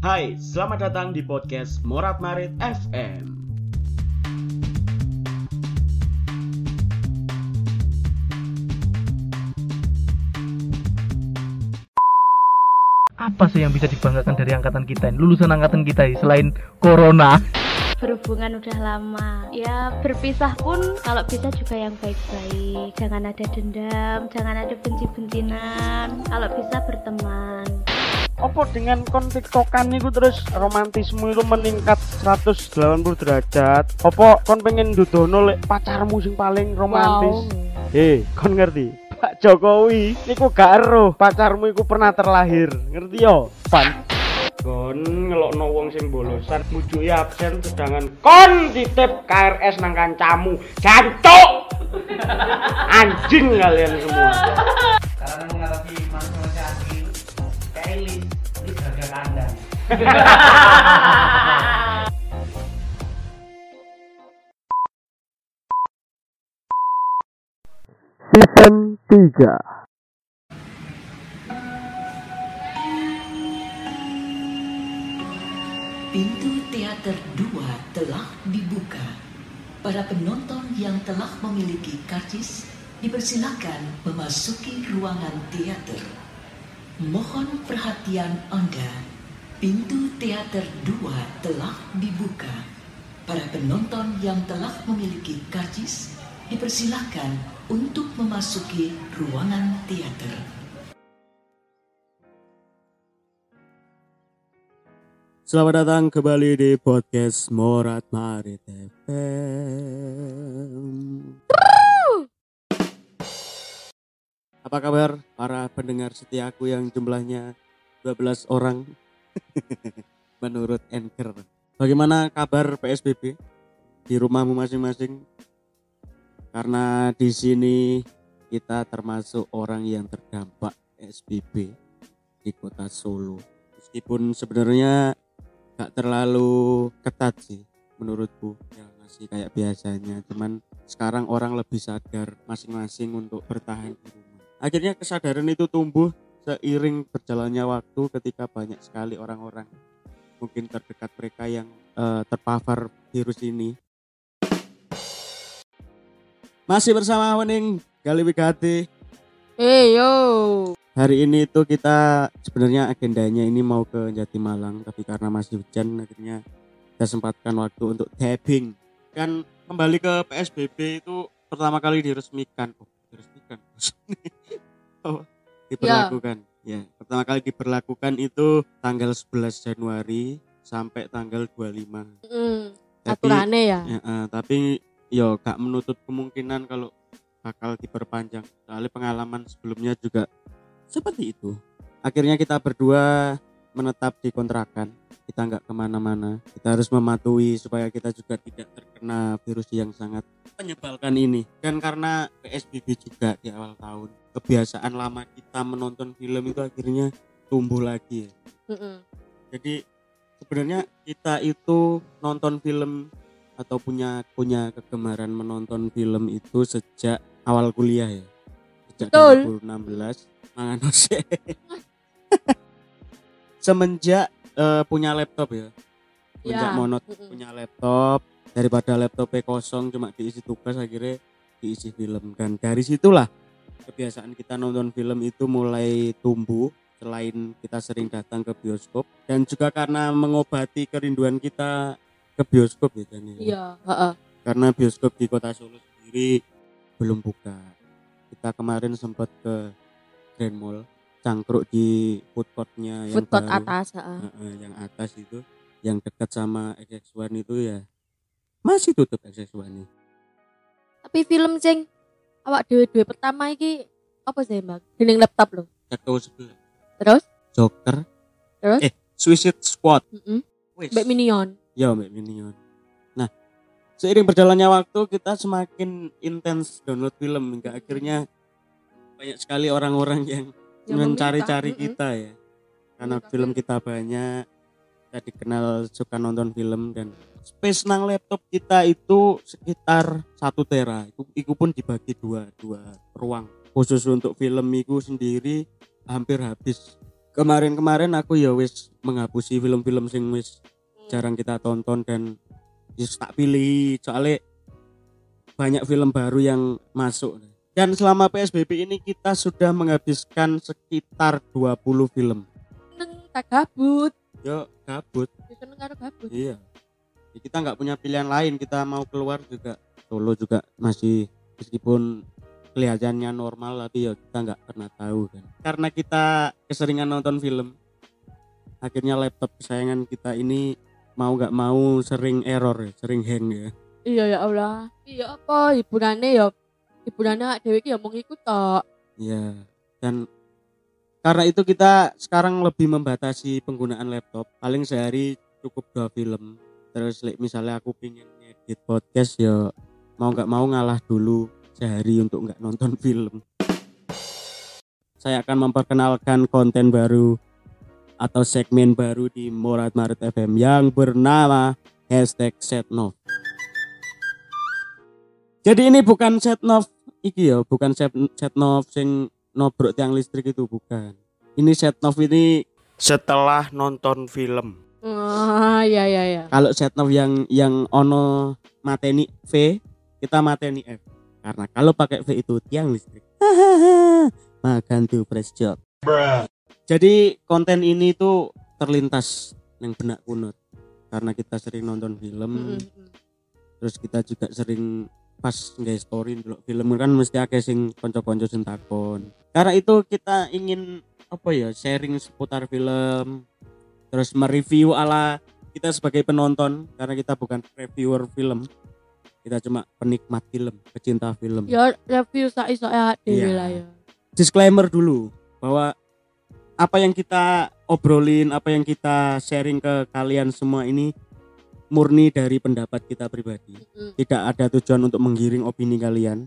Hai, selamat datang di podcast Morat Marit FM. apa sih yang bisa dibanggakan dari angkatan kita ini? Lulusan angkatan kita ini selain corona. Berhubungan udah lama. Ya berpisah pun kalau bisa juga yang baik-baik. Jangan ada dendam jangan ada benci-bencinan. Kalau bisa berteman Apa dengan kon tiktokan niku terus romantisme itu meningkat 180 derajat? Apa kon pengen dudono lek pacarmu sing paling romantis? Hei, kon ngerti? Pak Jokowi niku gak eruh. Pacarmu iku pernah terlahir. Ngerti yo? Pan. Kon ngelokno wong sing bolosan mujuki absen sedangkan kon titip KRS nang kancamu. Jancuk! Anjing kalian semua. Karena menghadapi manusia asli kandang season 3 Pintu teater 2 telah dibuka. Para penonton yang telah memiliki karcis dipersilakan memasuki ruangan teater. Mohon perhatian Anda. Pintu teater 2 telah dibuka. Para penonton yang telah memiliki karcis dipersilakan untuk memasuki ruangan teater. Selamat datang kembali di podcast Morat Marit FM. Apa kabar para pendengar setiaku yang jumlahnya 12 orang menurut Anchor? Bagaimana kabar PSBB di rumahmu masing-masing? Karena di sini kita termasuk orang yang terdampak PSBB di kota Solo. Meskipun sebenarnya gak terlalu ketat sih menurutku ya masih kayak biasanya cuman sekarang orang lebih sadar masing-masing untuk bertahan di rumah akhirnya kesadaran itu tumbuh seiring berjalannya waktu ketika banyak sekali orang-orang mungkin terdekat mereka yang eh, terpapar virus ini masih bersama Wening Gali Wigati hey yo Hari ini tuh kita sebenarnya agendanya ini mau ke Jatimalang tapi karena masih hujan akhirnya kita sempatkan waktu untuk tapping. Kan kembali ke PSBB itu pertama kali diresmikan. Oh, diresmikan. oh, diberlakukan. Ya. pertama kali diberlakukan itu tanggal 11 Januari sampai tanggal 25. mm, Tapi- aturannya ya Ya, eh, tapi yo gak menutup kemungkinan kalau bakal diperpanjang. Soalnya pengalaman sebelumnya juga seperti itu. Akhirnya kita berdua menetap di kontrakan. Kita nggak ke mana-mana. Kita harus mematuhi supaya kita juga tidak terkena virus yang sangat menyebalkan ini. Dan karena PSBB juga di awal tahun, kebiasaan lama kita menonton film itu akhirnya tumbuh lagi. ya. Jadi sebenarnya kita itu nonton film atau punya punya kegemaran menonton film itu sejak awal kuliah ya. Sejak Betul. 2016 mangan. Semenjak eh, punya laptop ya. Semenjak Ya. monot Mm-mm. punya laptop daripada laptopnya kosong cuma diisi tugas akhirnya diisi film dan dari situlah kebiasaan kita nonton film itu mulai tumbuh selain kita sering datang ke bioskop dan juga karena mengobati kerinduan kita ke bioskop ya Dani. iya karena bioskop di kota Solo sendiri belum buka kita kemarin sempat ke Grand Mall cangkruk di food courtnya yang food court baru. atas heeh. Heeh, yang atas itu yang dekat sama XX1 itu ya masih tutup XX1 nih tapi film sing awak dewe-dewe pertama iki apa sih mbak dening laptop lo sebelah terus Joker Terus? eh Suicide Squad Mm-mm. Wis. Mbak Minion ya Mbak Minion nah seiring berjalannya waktu kita semakin intens download film hingga akhirnya banyak sekali orang-orang Yang mencari-cari kita ya. Karena Meminta film kita banyak kita dikenal suka nonton film dan space nang laptop kita itu sekitar satu tera. Itu, itu pun dibagi dua dua ruang. Khusus untuk film itu sendiri hampir habis. Kemarin-kemarin aku ya wis menghapusi film-film sing wis jarang kita tonton dan wis tak pilih. Soalnya banyak film baru yang masuk dan selama PSBB ini kita sudah menghabiskan sekitar 20 film Seneng tak gabut. yo gabut Seneng karo gabut. iya Ya, kita nggak punya pilihan lain kita mau keluar juga Solo juga masih meskipun kelihatannya normal tapi ya kita nggak pernah tahu kan karena kita keseringan nonton film akhirnya laptop kesayangan kita ini mau nggak mau sering error ya, sering hang ya Iya ya Allah. Iya apa hiburannya ya hiburannya iki ya mung iku tok. Iya. Dan karena itu kita sekarang lebih membatasi penggunaan laptop. Paling sehari cukup dua film. Terus like, misalnya aku pingin edit podcast ya mau nggak mau ngalah dulu sehari untuk nggak nonton film. Saya akan memperkenalkan konten baru atau segmen baru di Morat Marit FM yang bernama hashtag setnov. Jadi ini bukan setnov iki ya, bukan set setnov sing nobrok tiang listrik itu bukan. Ini setnov ini setelah nonton film. Ah iya iya iya. Kalau setnov yang yang ono mateni V, kita mateni F. Karena kalau pakai V itu tiang listrik. Makan tuh press job. Jadi konten ini tuh terlintas yang benak kunut karena kita sering nonton film, Mm-mm. terus kita juga sering pas nggak story dulu film kan mesti akeh sing konco-konco sing takon. Karena itu kita ingin apa ya sharing seputar film, terus mereview ala kita sebagai penonton karena kita bukan reviewer film, kita cuma penikmat film, pecinta film. Ya review awake dhewe Iya. lah ya. disclaimer dulu bahwa apa yang kita obrolin, apa yang kita sharing ke kalian semua ini murni dari pendapat kita pribadi. Mm. Tidak ada tujuan untuk menggiring opini kalian.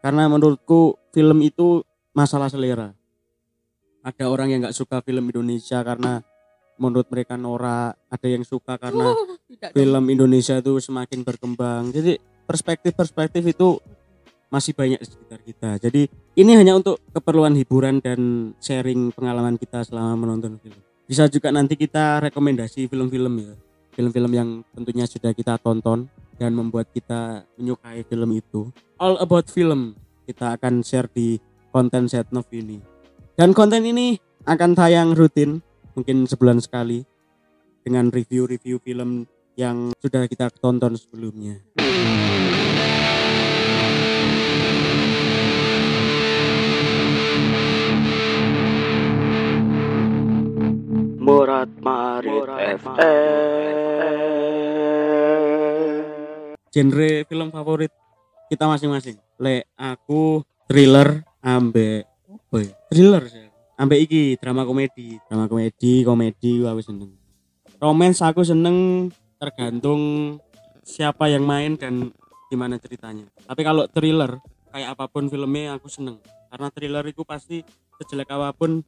Karena menurutku film itu masalah selera. Ada orang yang nggak suka film Indonesia karena menurut mereka norak, ada yang suka karena dong. film Indonesia itu semakin berkembang. Jadi perspektif-perspektif itu masih banyak di sekitar kita. Jadi ini hanya untuk keperluan hiburan dan sharing pengalaman kita selama menonton film. Bisa juga nanti kita rekomendasi film-film ya. Film-film yang tentunya sudah kita tonton dan membuat kita menyukai film itu. All about film kita akan share di konten Setnov ini. Dan konten ini akan tayang rutin mungkin sebulan sekali dengan review-review film yang sudah kita tonton sebelumnya. Murat Marit Genre film favorit kita masing-masing. Le aku thriller ambe apa ya? Thriller sih. Ambe iki drama komedi, drama komedi, komedi aku seneng. Romance aku seneng tergantung siapa yang main dan gimana ceritanya. Tapi kalau thriller kayak apa pun filmnya aku seneng. Karena thriller itu pasti sejelek apa pun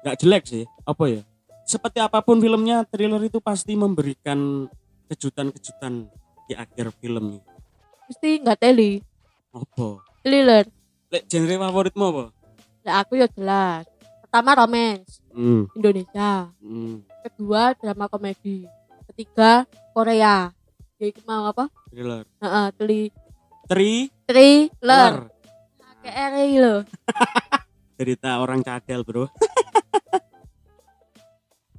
nggak jelek sih. Apa ya? Seperti apa pun filmnya, thriller itu pasti memberikan kejutan-kejutan di akhir filmnya. Mesti nggak teli. Apa? Thriller. Lek genre favoritmu apa? Lah aku ya jelas. Pertama romance Hmm. Indonesia. hmm. Kedua drama komedi. Ketiga Korea. Ya iku mau apa? Thriller. Heeh, teli Tri thriller. KR iki lho. cerita orang cadel bro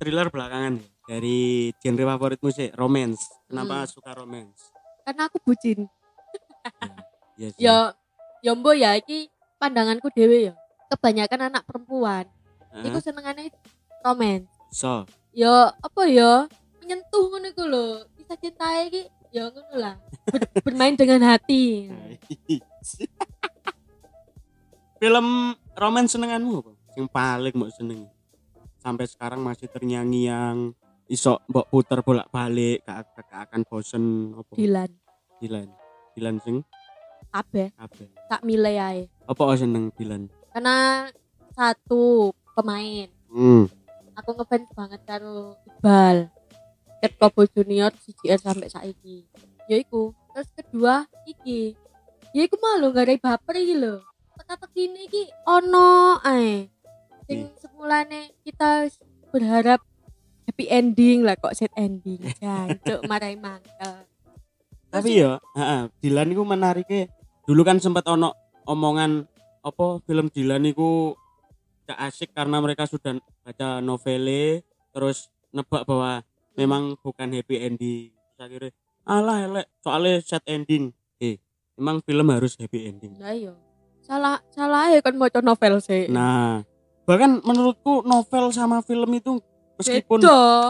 thriller belakangan ya. dari genre favoritmu sih romance kenapa Hmm. suka romance Karena aku bucin. ya sih. Ya ya mbok ya iki pandanganku dhewe ya. Kebanyakan anak perempuan Hah? iku senengane romance. so Ya apa ya? Menyentuh ngono iku lho. Kisah cinta iki ya ngono lah. Ber- bermain dengan hati. film romance senenganmu apa yang paling mau seneng sampai sekarang masih terngiang-ngiang. Iso mbok puter bolak-balik gak, gak akan bosen apa? Dilan. Dilan. Dilan sing? Kabeh. Apa tak milih ae. apa seneng Dilan? Karena satu pemain. Hmm. aku ngefans banget karo Iqbal. Kobo Junior CGR sampai saiki. Ya iku. Terus kedua iki. Ya iku malu gak ada baper iki lho. Teka-teki ini iki ono ae sing semula mulane kita berharap happy ending lah kok sad ending jancuk marahi mangkel Tapi ya, heeh, Dilan iku menariknya dulu kan sempat ono omongan apa film Dilan iku gak asik karena mereka sudah baca novele terus nebak bahwa memang bukan happy ending. Akhirnya alah elek soalnya sad ending. Eh, memang film harus happy ending. lah iya salah salah ya kan maca novel sih Nah, bahkan menurutku novel sama film itu meskipun.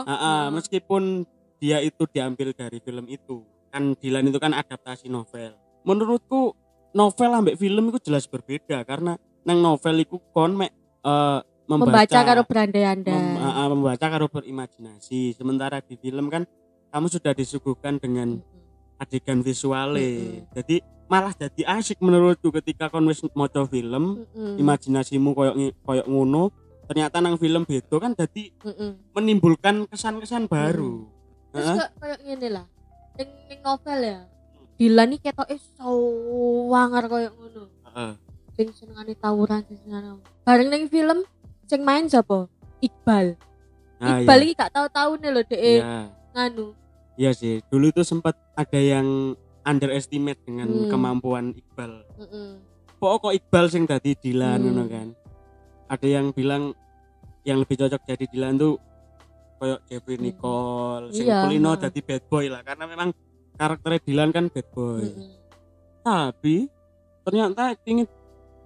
Ah, ah, meskipun dia itu diambil dari film itu. Kan Dilan itu kan adaptasi novel. Menurutku novel ambek film itu jelas berbeda karena nang novel itu kon mek eh, membaca membaca karo berandai anda mem- ah, membaca karo berimajinasi. Sementara di film kan kamu sudah disuguhkan dengan adegan visuale. Jadi malah jadi asik menurutku ketika kon wis maca film imajinasimu koyok koyok ngono ternyata nang film beda kan jadi menimbulkan kesan-kesan baru. Terus Heeh. kok kayak gini lah ning, ning novel ya Dilan nih ketoke sawangar koyo ngono. Heeh. sing senengane tawuran sing senengane bareng ning film sing main siapa? Iqbal. Nah, Iqbal iya. iki gak tau tahu nih loh dek. Iya. nganu. Iya sih, dulu itu sempat ada yang underestimate dengan Hmm. kemampuan Iqbal. Heeh. Pokok kok Iqbal sing tadi Dilan Hmm. ngono kan. Ada yang bilang yang lebih cocok jadi Dilan tuh koyok Jeffrey Hmm. Nicole, sing Iya, kulino jadi bad boy lah karena memang karakternya Dilan kan bad boy. Heeh. Tapi ternyata actingnya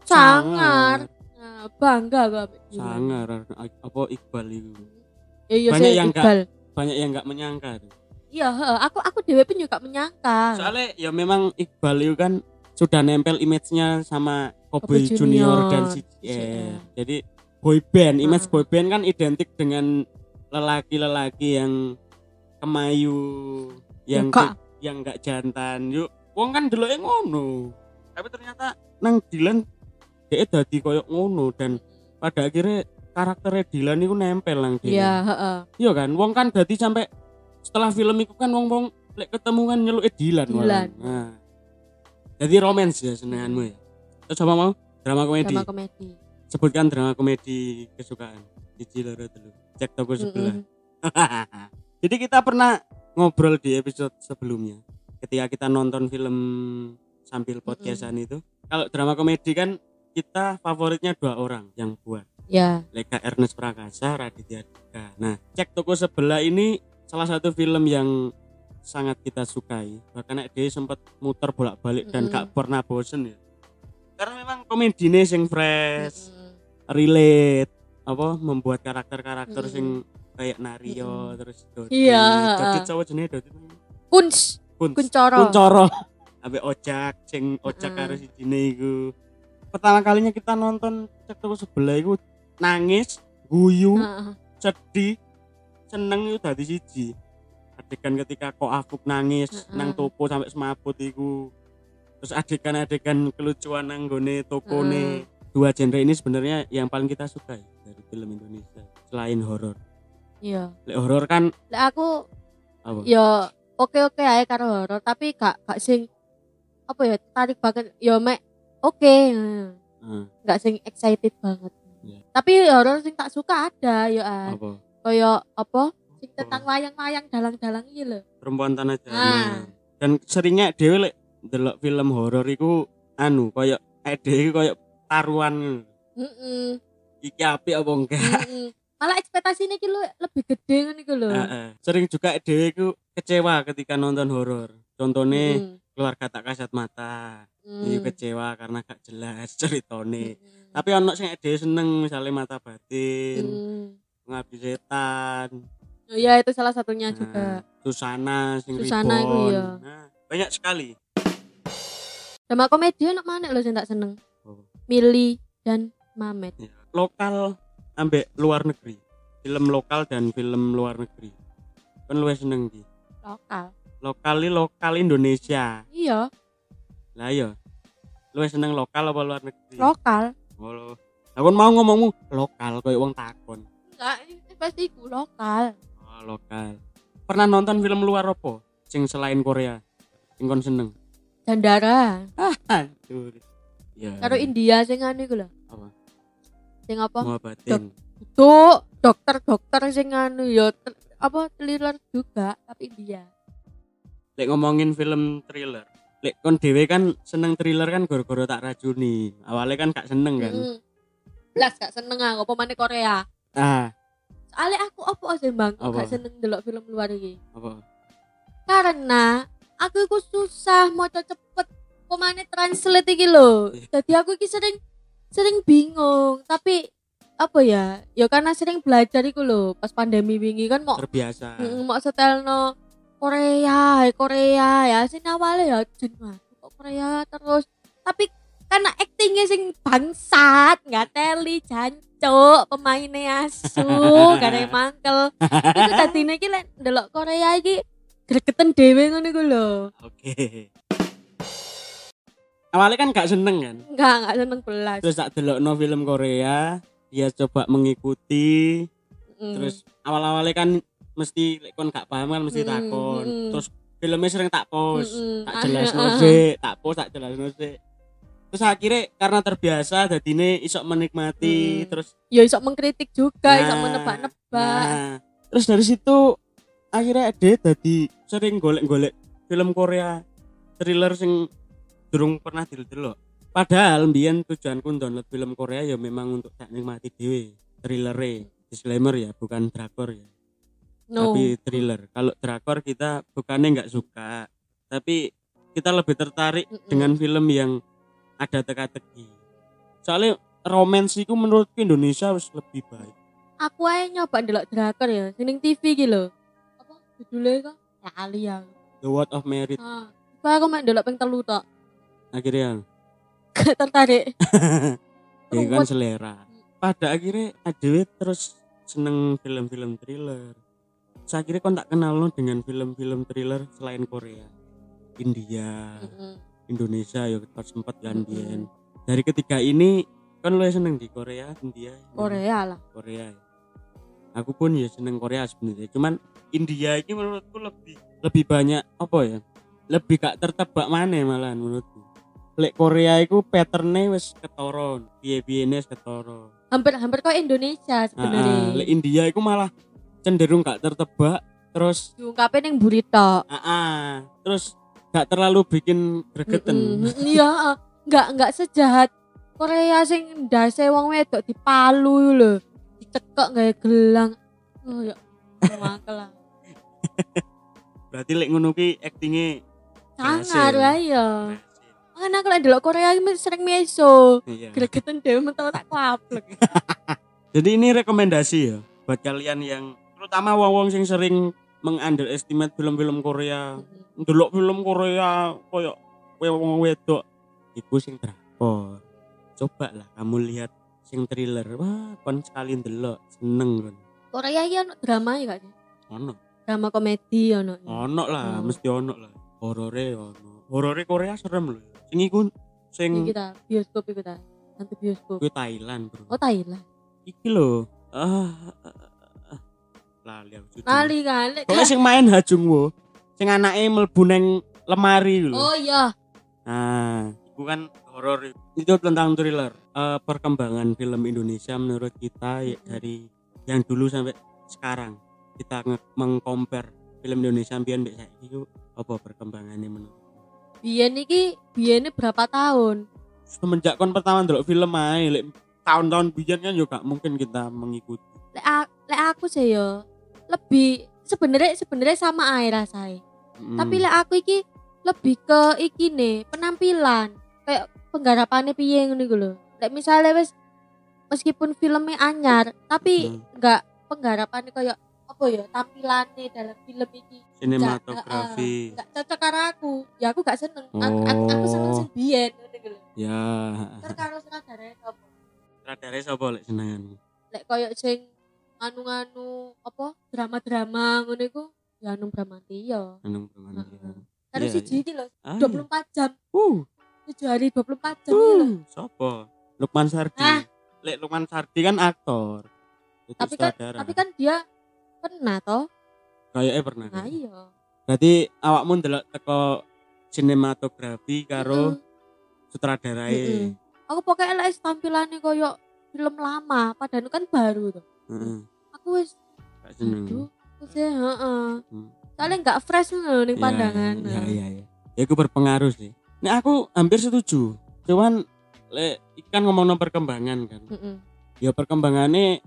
sangar nah, bangga Dilan. sangar apa Iqbal itu. ya iya Banyak yang gak- Iqbal Banyak yang nggak menyangka tuh. Iya aku aku dewe pun juga menyangka Soalnya ya memang Iqbal itu kan sudah nempel image-nya sama Kobe Kobe Junior, Junior, dan CCR. CCR. Jadi boy band, image Ah. boy band kan identik dengan lelaki-lelaki yang kemayu, yang yang enggak jantan. Yuk, wong kan dulu ngono. Tapi ternyata nang Dilan dia dadi koyok ngono dan pada akhirnya karakternya Dilan itu nempel nang dia. iya heeh. Iya kan, wong kan dadi sampai setelah film itu kan wong-wong lek ketemu kan nyeluk Dilan. Dilan. Nah. Jadi romance ya senenganmu ya. Terus apa mau? Drama komedi. drama komedi Sebutkan drama komedi kesukaan. Cici loro telu. Cek toko sebelah. Mm-mm. Jadi kita pernah ngobrol di episode sebelumnya ketika kita nonton film sambil podcastan itu. Kalau drama komedi kan kita favoritnya dua orang yang buat. ya Leka Ernest Prakasa, Raditya Dika. Nah, cek toko sebelah ini salah satu film yang sangat kita sukai. Bahkan dia sempat muter bolak-balik dan Mm-mm. gak pernah bosen ya. Karena memang komedinya sing fresh, Mm-mm. relate, apa membuat karakter-karakter Mm-mm. sing kayak Nario terus Dodi. Iya. Dodi cowok jenenge Dodi. Kunz Kun. Kuncoro Kuncoro. Ambek Ojak sing Ojak Mm-mm. karo si Dine iku. Pertama kalinya kita nonton cek toko sebelah iku nangis, guyu, sedih, seneng itu dadi siji. Adegan ketika kok Afuk nangis Heeh. nang toko sampai semaput iku. Terus adegan-adegan kelucuan nang gone tokone. Dua genre ini sebenarnya yang paling kita sukai dari film Indonesia selain horor. iya Lek horor kan Lek aku apa? ya oke oke aja karo horor tapi gak gak sing apa ya tarik banget ya mek oke. Heeh, nggak sing excited banget Iya. tapi horor sing tak suka ada ya apa? Kaya apa sing tentang layang-layang dalang-dalang iki lho Perempuan tanah Ah. jana. Dan seringnya dhewe lek delok film horor iku anu koyo ade iku koyo taruhan Heeh. iki apik apa enggak. malah ekspektasinya iki lho lebih gede ngono iku lho Heeh. Sering juga dhewe iku kecewa ketika nonton horor. Contohnya Heeh. keluarga tak kasat mata. Heeh. kecewa karena gak jelas ceritone. Heeh. Tapi ono sing dhewe seneng misalnya mata batin, Heeh. Pengabdi setan, Oh, Iya itu salah satunya nah, juga. Susana sing Susana reborn. iya. Nah, banyak sekali. drama komedi anak mana lho sing tak seneng? Oh. Mili dan Mamet. Ya, lokal ambek luar negeri. Film lokal dan film luar negeri. Kan lu seneng di lokal. Lokal lokal Indonesia. Iya. Lah ya lu seneng lokal apa luar negeri? Lokal. Oh, lo. aku mau ngomongmu lokal kayak wong takon enggak ini pasti iku lokal oh, lokal pernah nonton film luar apa sing selain Korea sing kon seneng Dandara aduh ya karo India sing anu iku lho apa sing apa Muhabbatin Tuh, dokter-dokter sing anu ya apa thriller juga tapi dia. Lek ngomongin film thriller. Lek kon dhewe kan seneng thriller kan gara-gara tak racuni. Awalnya kan gak seneng kan. Mm. Blas gak seneng aku apa maneh Korea. Ah, Soalnya aku apa sih bang, gak seneng delok film luar ini. apa? Karena aku iku susah mau cepet pemane translate iki lho. Jadi aku iki sering sering bingung, tapi apa ya? Ya karena sering belajar iku lho, pas pandemi wingi kan mau Terbiasa. Mau setelno Korea, Korea ya sing awalnya ya waduh, kok Korea terus. Tapi karena aktingnya sing bangsat, nggak teli jancuk, pemainnya asu, gak ada yang mangkel. Itu tadi iki lek ndelok Korea iki gregeten dhewe ngono iku lho. Oke. Awalnya kan gak seneng kan. Enggak, enggak seneng belas. Terus tak delokno film Korea, dia coba mengikuti. Mm. Terus awal-awalnya kan mesti lek kon gak paham kan mesti Mm, takon. mm. Terus filmnya sering tak post, Mm-mm. tak Ah, jelas ah, ah. sik, tak post tak jelas sik. Terus akhirnya karena terbiasa dadine isok menikmati Mm. terus ya iso mengkritik juga, Nah, menebak-nebak. Nah, terus dari situ akhirnya ada tadi sering golek-golek film Korea thriller sing durung pernah didelok. Padahal mbiyen tujuanku download film Korea ya memang untuk tak nikmati dhewe. Thriller disclaimer ya, bukan drakor ya, No. tapi thriller. Kalau drakor kita bukannya nggak suka, tapi kita lebih tertarik Mm-mm. dengan film yang ada teka-teki. Soalnya romance itu menurutku Indonesia harus lebih baik. aku aja nyoba ndelok drakor ya, sing TV iki lho. Apa judulnya kok? Ya kali ya. The Word of Merit Ah, aku main ndelok ping telu tok. akhirnya Gak tertarik. ya kan selera pada akhirnya adewe terus seneng film-film thriller Terus akhirnya kon tak kenal lo dengan film-film thriller selain Korea India Mm-mm. Indonesia ya pas sempat kan biyen. dari ketiga ini kan lo seneng di Korea India Korea lah. Korea ya. aku pun ya seneng Korea sebenarnya cuman India ini menurutku lebih lebih banyak apa ya lebih gak tertebak mana malahan menurutku lek Korea itu patternnya wis ketoro piye piye wis ketoro Hampir hampir kok Indonesia sebenarnya. lek India itu malah cenderung gak tertebak terus Diungkapin yang burito. ah, ah, terus gak terlalu bikin gregeten. Iya, enggak enggak sejahat Korea sing ndase wong wedok dipalu lho. Dicekek gawe gelang. Oh ya. Mangkel lah. berarti lek ngono ki aktingnya Sangar lah ya. Kan aku lek delok Korea sering meso. Iya. Gregeten dhewe mentok tak kwaplek. Jadi ini rekomendasi ya buat kalian yang terutama wong-wong sing sering mengunderestimate film-film Korea. Ndelok film Korea koyo wong wedok iku sing drakor. Coba lah kamu lihat sing thriller. Wah, kon sekali ndelok seneng kon. Korea iki ono drama ya sih? Ono. Drama komedi ono. Ono lah, Hmm. mesti ono lah. Horore ono. Horore Korea serem loh. Sing iku sing Ini kita bioskop iku ta. Nanti bioskop. kuwi Thailand, Bro. Oh Thailand. Iki lho. Ah, ah, ah, ah. Lali aku. Nali kan. Lek- Pokoknya sing main Hajung Wo. Sing anake mlebu neng lemari lho. Oh iya. Nah, itu kan horor itu tentang thriller. Eh, perkembangan film Indonesia menurut kita ya, dari yang dulu sampai sekarang kita nge mengcompare film Indonesia biyen mbek saiki itu apa perkembangannya menurut Biyen iki biyen berapa tahun? semenjak kon pertama ndelok film ae lek tahun-tahun biyen kan juga mungkin kita mengikuti lek aku sih yo lebih sebenarnya sebenarnya sama air rasanya. Mm. Tapi lek aku iki lebih ke iki nih penampilan kayak penggarapannya piye ngono iku lho. Lek misalnya wis meskipun filmnya anyar tapi Hmm. enggak penggarapannya kayak apa ya tampilannya dalam film iki sinematografi enggak cocok karo aku. Ya aku gak seneng. Aku, aku, aku seneng Oh. sing biyen ngono iku lho. ya Terus karo apa? radare sapa lek senenganmu lek koyo sing anu-anu apa drama-drama ngono iku ya Hanung Bramantio. Anung. Heeh. Karo Iya, siji iki lho, Ah, 24 jam, Uh, 7 hari 24 jam iki lho. uh, sopo? Lukman Sardi. Ah. Lek Lukman Sardi kan aktor. Itu Tapi kan sutradara. tapi kan dia pernah toh. kayaknya pernah. Nah iya. Berarti awakmu ndelok teko sinematografi karo Heeh. sutradarae. Heeh. Aku pokoknya lek tampilannya koyo film lama padahal kan baru tuh Heeh. aku wis aduh terus ya heeh Hmm. soalnya nggak fresh loh nih Iya, pandangan Iya, iya, iya. Ya itu berpengaruh sih. Nah, aku hampir setuju. Cuman le ikan ngomong perkembangan kan. Heeh. Ya perkembangannya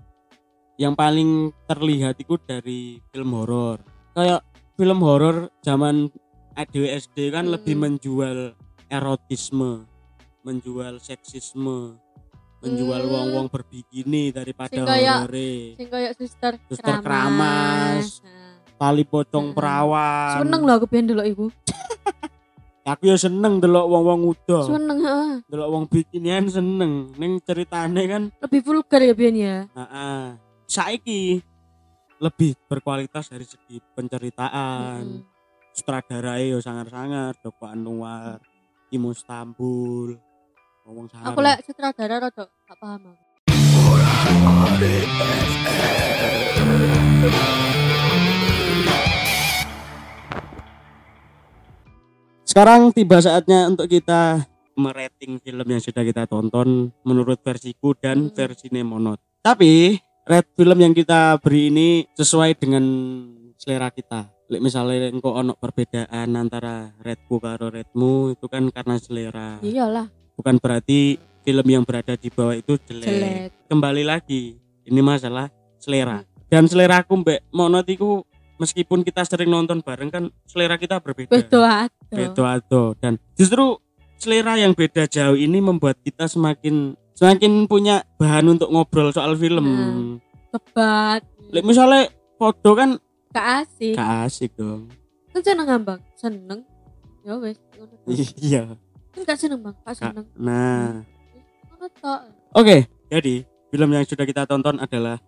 yang paling terlihat itu dari film horor. Kayak film horor zaman ADWSD kan Mm-mm. lebih menjual erotisme, menjual seksisme, menjual Mm. wong-wong berbikini daripada horore. sing kayak suster Suster Keramas. Nah, Tali pocong Mm-mm. perawan. seneng loh aku biyen delok iku Aku ya seneng delok wong-wong udah. seneng heeh delok wong bikinian seneng ning ceritane kan lebih vulgar ya biyen ya heeh saiki lebih berkualitas dari segi penceritaan Mm-mm. sutradarae yo sangar-sangar Joko Anwar Imo Stambul ngomong aku lek sutradara rada gak paham aku. sekarang tiba saatnya untuk kita merating film yang sudah kita tonton menurut versiku dan Hmm. versi Nemonot. Tapi red film yang kita beri ini sesuai dengan selera kita. Lek misalnya engkau ono perbedaan antara redku karo redmu itu kan karena selera. Iyalah bukan berarti film yang berada di bawah itu jelek. jelek Kembali lagi, ini masalah selera. Dan selera aku mbak monot iku meskipun kita sering nonton bareng kan selera kita berbeda. beda ado Beda ado. Dan justru selera yang beda jauh ini membuat kita semakin semakin punya bahan untuk ngobrol soal film. Nah. kebat Lek misalnya foto kan gak asik gak asik dong. kan seneng ngambang seneng ya wes. Iya. Kan gak seneng bang gak seneng Nah, tok Oke, jadi film yang sudah kita tonton adalah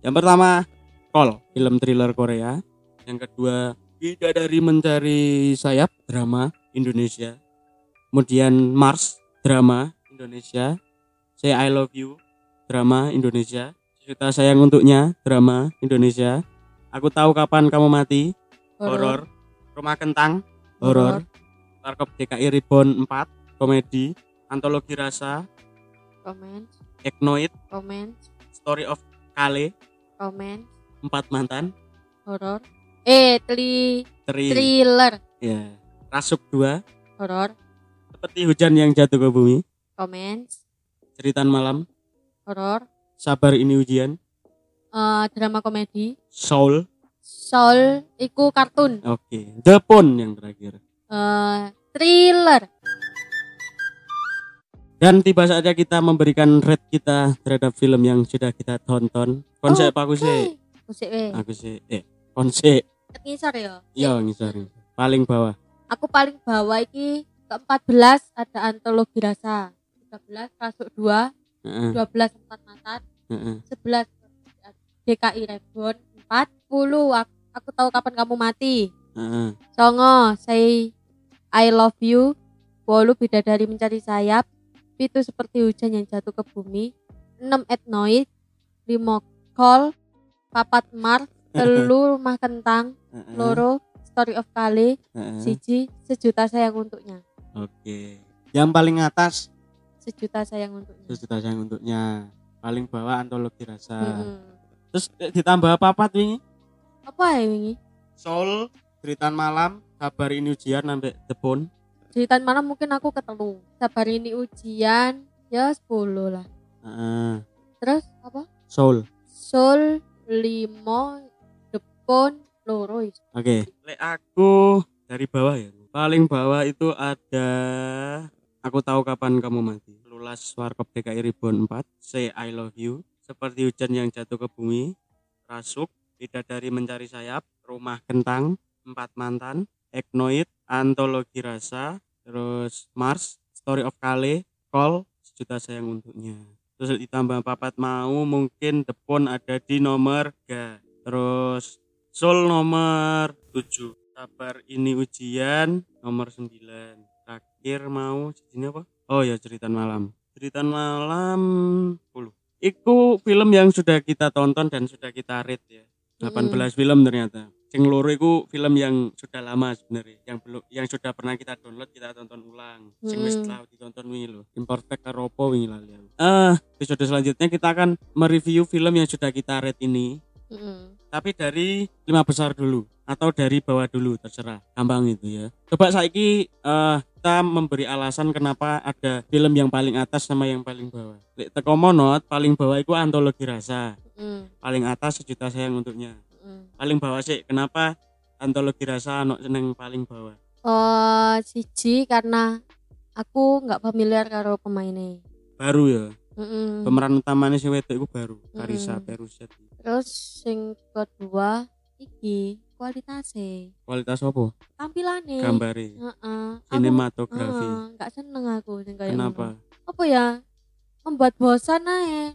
yang pertama Call, film thriller Korea. Yang kedua Bidadari Mencari Sayap, drama Indonesia. Kemudian Mars, drama Indonesia. Say I Love You, drama Indonesia. Cerita sayang untuknya, drama Indonesia. Aku tahu kapan kamu mati, horor. Rumah Kentang, horor. Warkop DKI Reborn 4, komedi. Antologi Rasa, komen Eknoid, komen Story of Kale, komen Empat Mantan, horor. Eh teli Tri, thriller. Ya, Rasuk 2, horor. Seperti Hujan yang Jatuh ke Bumi, komen Ceritan Malam, horor. Sabar Ini Ujian, eh drama komedi. Soul, soul iku kartun. Oke, The Phone yang terakhir. Eh thriller. Dan tiba saatnya kita memberikan rate kita terhadap film yang sudah kita tonton. Konsep aku sih, Musik weh aku sih, eh, konsep, ngisor ya? Iya ngisor, paling bawah. aku paling bawah iki ke-14 ada antologi rasa. 13 rasuk 2 Heeh, 12 empat matan heeh. 11 DKI Reborn 40 aku, aku tahu kapan kamu mati. Heeh. Songo say I love you Wolu bidadari mencari sayap Pitu seperti hujan yang jatuh ke bumi 6 etnoid 5 call Papat Mars Telu rumah kentang Loro Story of heeh. Siji sejuta sayang untuknya Oke. Yang paling atas Sejuta sayang untuknya sejuta sayang untuknya. Paling bawah antologi rasa. Mm-mm. Terus eh, ditambah apa apa ini? Apa ya ini? Soul, Ceritaan Malam, Kabar Ini Ujian sampai The Phone. Ceritaan malam mungkin aku ketelu Sabar ini ujian Ya 10 lah Heeh. Terus apa? Soul. Sol limo Depon loro. Oke. Lek aku dari bawah ya. Paling bawah itu ada Aku tahu kapan kamu mati. Lulas Warkop DKI Reborn 4, Say I Love You, Seperti Hujan yang Jatuh ke Bumi, Rasuk, Bidadari Mencari Sayap, Rumah Kentang, Empat Mantan, Eknoid, Antologi Rasa, terus Mars, Story of Kale, Call, Sejuta Sayang Untuknya. Terus ditambah papat mau mungkin Depon ada di nomor 3. Terus Soul nomor 7. Sabar ini ujian nomor 9. Terakhir mau ini apa? Oh ya Ceritan Malam. Ceritan Malam 10. Itu film yang sudah kita tonton dan sudah kita rate ya. 18 film ternyata. Sing loro iku film yang sudah lama sebenarnya, yang belum yang sudah pernah kita download kita tonton ulang. Sing wis Hmm. telah ditonton wingi lho. Imperfect karo apa wingi lali aku. Eh, episode selanjutnya kita akan mereview film yang sudah kita rate ini, Mm-mm. tapi dari lima besar dulu atau dari bawah dulu terserah. Gampang itu ya. Coba saiki eh kita memberi alasan kenapa ada film yang paling atas sama yang paling bawah. Lek teko monot, paling bawah itu antologi rasa, Mm, paling atas sejuta sayang untuknya. Mm. paling bawah sih kenapa antologi rasa anak seneng paling bawah Oh, siji karena aku nggak familiar karo pemainnya. baru ya Mm-mm. pemeran utamanya si wedok itu baru Karisa Mm. Peruset Terus sing kedua iki kualitasnya, kualitas apa tampilannya. gambare Heeh. Aku- sinematografi Heeh, nggak seneng aku sing kayak kenapa ngono. Apa ya? Membuat bosan ae.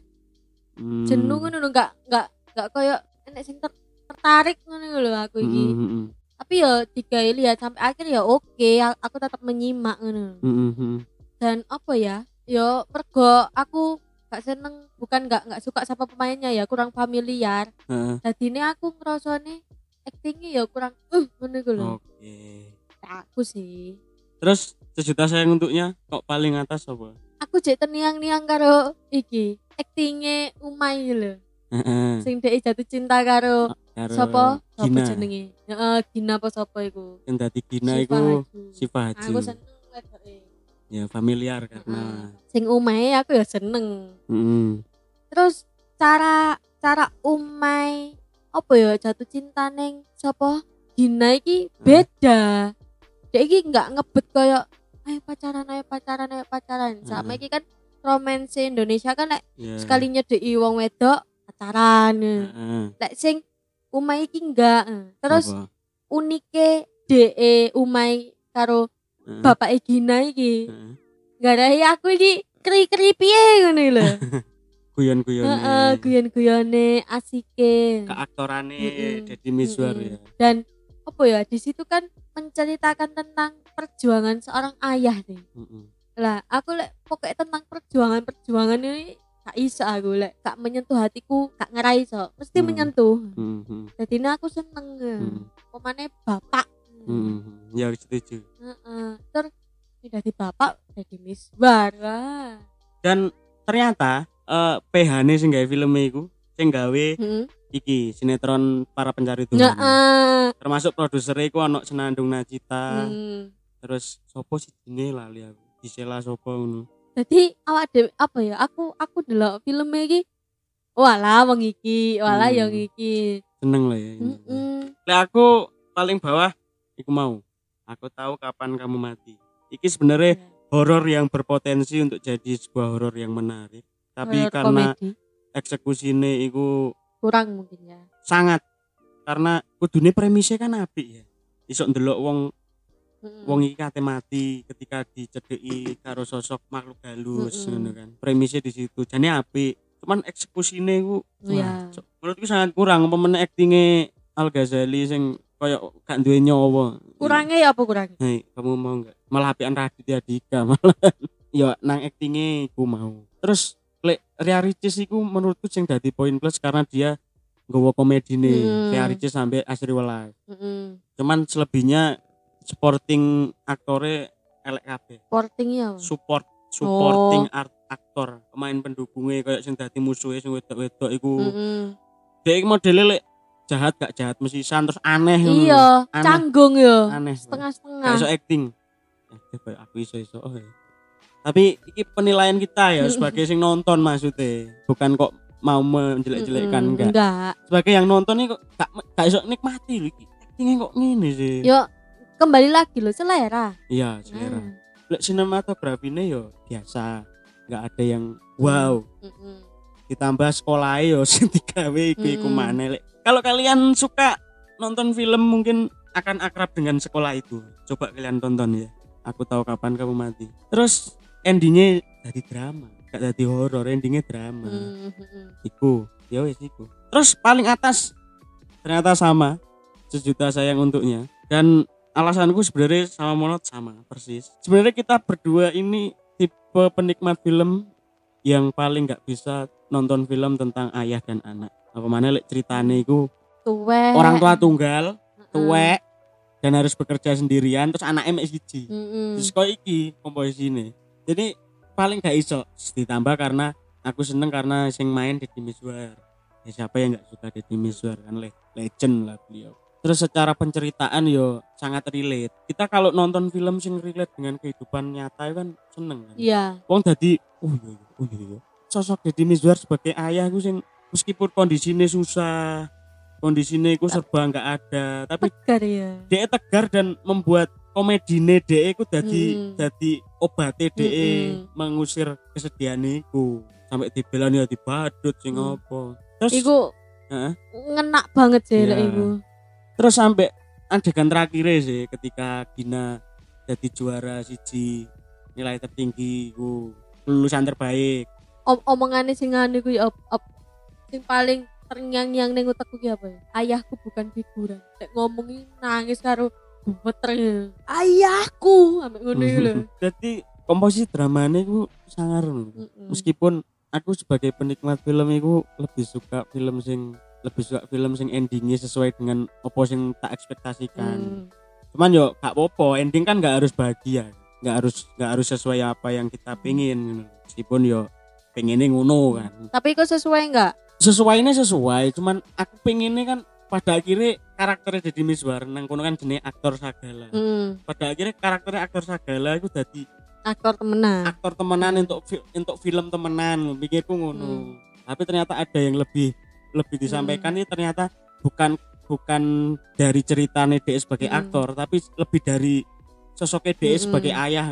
Hmm. Jenuh ngono nggak nggak nggak koyo enek sing ter- tertarik ngono lho aku iki. Hmm, hmm. Tapi ya digawe lihat sampai akhir ya oke, aku tetap menyimak ngono. Hmm, hmm. Dan apa ya? Ya mergo aku gak seneng bukan gak nggak suka sama pemainnya ya kurang familiar. Heeh. Jadinya aku ngerasane actingnya ya kurang uh ngono iku lho. oke Aku sih. terus sejuta sayang untuknya kok paling atas apa Aku jek teniang-niang karo iki actingnya Umay lho. Heeh. Sing dhek jatuh cinta karo Karo sapa? Sapa Gina jenenge? Heeh, Gina apa sapa iku? yang tadi Gina Haji. Siva Haji Aku seneng wedoke. ya familiar karena Sing Umay aku ya seneng. Hmm. Terus cara cara Umay apa ya jatuh cinta neng sapa? Gina iki beda. Dia iki nggak ngebet kayak ayo pacaran ayo pacaran ayo pacaran. Sama Heeh. iki kan romance Indonesia kan lek ya. sekali nyedeki wong wedok pacaran. Heeh. Lek sing Umay iki enggak. Terus Apa? unike DE Umay karo Heeh. bapak Gina iki. Heeh. Garahi aku iki keri-keri piye ngono lho. guyon-guyon Heeh, guyon-guyone asike. keaktorane Mm-mm. Deddy Mizwar ya Dan apa ya di situ kan menceritakan tentang perjuangan seorang ayah nih. Mm-mm. Lah, aku lek pokoknya tentang perjuangan-perjuangan ini gak iso aku lek gak menyentuh hatiku, gak ngerai iso. Mesti Hmm. menyentuh. Mm-mm. Jadi aku seneng. Mm. Pemane bapak. Mm-mm. ya setuju Heeh. Terus ini dari bapak jadi misbar. Wah. dan ternyata eh PH-ne sing gawe filme iku sing gawe Heeh. iki sinetron para pencari Tuhan Heeh. termasuk produsernya iku ono Senandung Najita Hmm. terus sopo sih ini lali aku Gisela sopo ngono Jadi awak dhewe apa ya? Aku aku delok film iki walah wong iki, walah Hmm. yang iki. seneng lah ya Heeh. Lek aku paling bawah iku mau aku tahu kapan kamu mati iki sebenarnya horor yang berpotensi untuk jadi sebuah horor yang menarik tapi Horor karena komedi. eksekusinya iku kurang mungkin ya. sangat karena kudune premisnya kan apik ya iso ndelok wong Mm-mm. wong iki kate mati ketika dicedeki karo sosok makhluk halus Mm-mm. ngono kan premisnya di situ jane apik cuman eksekusinya iku Iya. wah, so- menurutku sangat kurang apa meneh aktinge Al Ghazali sing koyo gak duwe nyawa Kurangnya ya apa kurangnya? Hei, kamu mau nggak malah apian Raditya Dika malah ya nang aktingnya aku mau terus lek Ria Ricis iku menurutku sing dadi poin plus karena dia nggawa komedi nih Hmm. Ria Ricis sampai Asri Welas Heeh. cuman selebihnya supporting aktore elek kabeh Portingnya apa? support supporting Oh. art aktor pemain pendukungnya kayak sing dadi musuhnya sing wedok-wedok iku Heeh. dia iki modele lek jahat gak jahat mesisan terus aneh ngono. Iya, Aneh. canggung ya. aneh Setengah-setengah. iso acting eh coba aku iso iso oh, ya. tapi iki penilaian kita ya sebagai sing nonton maksudnya bukan kok mau menjelek-jelekkan Mm-mm, enggak Enggak. sebagai yang nonton ini kok gak, gak iso nikmati lho iki actingnya kok ngene sih Yo kembali lagi loh selera. iya selera. Hmm. lek sinematografinya yo biasa. Nggak ada yang wow. Mm-mm. ditambah sekolah yo sing digawe iku iku Mm-mm. maneh. Lek kalau kalian suka nonton film mungkin akan akrab dengan sekolah itu. Coba kalian tonton ya. Aku tahu kapan kamu mati. Terus endingnya jadi drama gak jadi horor endingnya drama. Mm-mm. iku ya wes iku. Terus paling atas ternyata sama. Sejuta sayang untuknya. Dan alasanku sebenarnya sama monot sama persis. Sebenarnya kita berdua ini tipe penikmat film yang paling nggak bisa nonton film tentang ayah dan anak. Apa mana lek ceritane iku Tuwek. orang tua tunggal tuwek dan harus bekerja sendirian terus anaknya mek siji. Mm-mm. terus kok iki komposisi ini jadi paling gak iso ditambah karena aku seneng karena sing main Deddy Mizwar. Ya siapa yang nggak suka Deddy Mizwar kan le- legend lah beliau terus secara penceritaan yo sangat relate kita kalau nonton film sing relate dengan kehidupan nyata kan seneng kan Iya. wong dadi oh iya iya, oh iya iya. sosok Deddy Mizwar sebagai ayah ku sing meskipun kondisinya susah kondisinya itu serba nggak ada tapi Tegar ya. dia tegar dan membuat komedine dia itu jadi Mm. jadi obatnya dia Mm-mm. mengusir kesedihan itu sampai dibelani ya dibadut sing Mm. apa terus Iku Heeh. ngenak banget sih lek iku. Terus sampai adegan terakhir sih ketika Gina jadi juara siji nilai tertinggi ku lulusan terbaik Om omongane sing ngene kuwi op, op sing paling terngiang-ngiang ning utekku ki apa ya? Ayahku bukan figuran. Lek ngomongi nangis karo gemeter. Ayahku ambek ngono iki lho. jadi komposisi dramanya ku sangar Mm-mm. meskipun aku sebagai penikmat film itu lebih suka film sing lebih suka film sing endingnya sesuai dengan apa sing tak ekspektasikan. Mm. cuman yo gak popo ending kan gak harus bahagia. Gak harus gak harus sesuai apa yang kita pengen meskipun yo pengennya ngono kan. Tapi kok sesuai enggak? sesuainya sesuai cuman aku pengennya kan pada akhirnya karakternya jadi Miswar nang kono kan jenis aktor sagala. Hmm, pada akhirnya karakternya aktor sagala itu jadi aktor temenan. aktor temenan untuk untuk film temenan. Pikirku ngono. Hmm. tapi ternyata ada yang lebih lebih disampaikan ini ternyata bukan bukan dari ceritanya dia sebagai Hmm. aktor tapi lebih dari sosoknya dia Hmm. sebagai ayah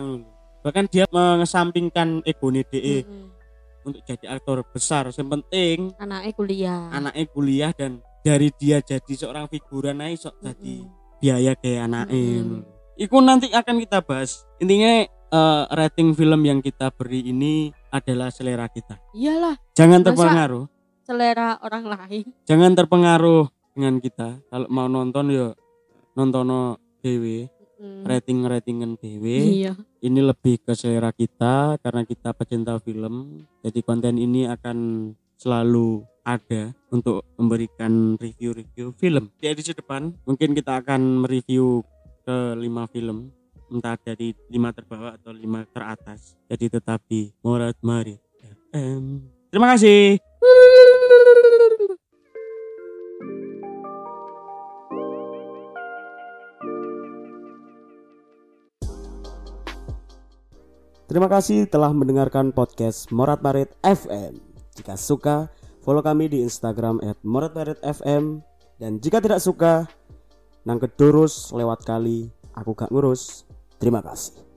bahkan dia mengesampingkan ego dia Mm-mm. untuk jadi aktor besar yang penting Anaknya kuliah. anaknya kuliah dan dari dia jadi seorang figuran aja sok jadi biaya kayak anaknya Mm-mm. Iku nanti akan kita bahas intinya eh, rating film yang kita beri ini adalah selera kita Iyalah, jangan terpengaruh selera orang lain. jangan terpengaruh dengan kita. Kalau mau nonton yo nontono dewe Mm. rating ratingan dewe Iya. ini lebih ke selera kita karena kita pecinta film. Jadi konten ini akan selalu ada untuk memberikan review-review film. Di edisi depan mungkin kita akan mereview ke lima film. Entah dari lima terbawah atau lima teratas. Jadi tetap di Morat Marit FM terima kasih Terima kasih telah mendengarkan podcast Morat Marit FM. Jika suka, follow kami di Instagram at Morat Marit FM. Dan jika tidak suka, nang kedurus lewat kali, aku gak ngurus. Terima kasih.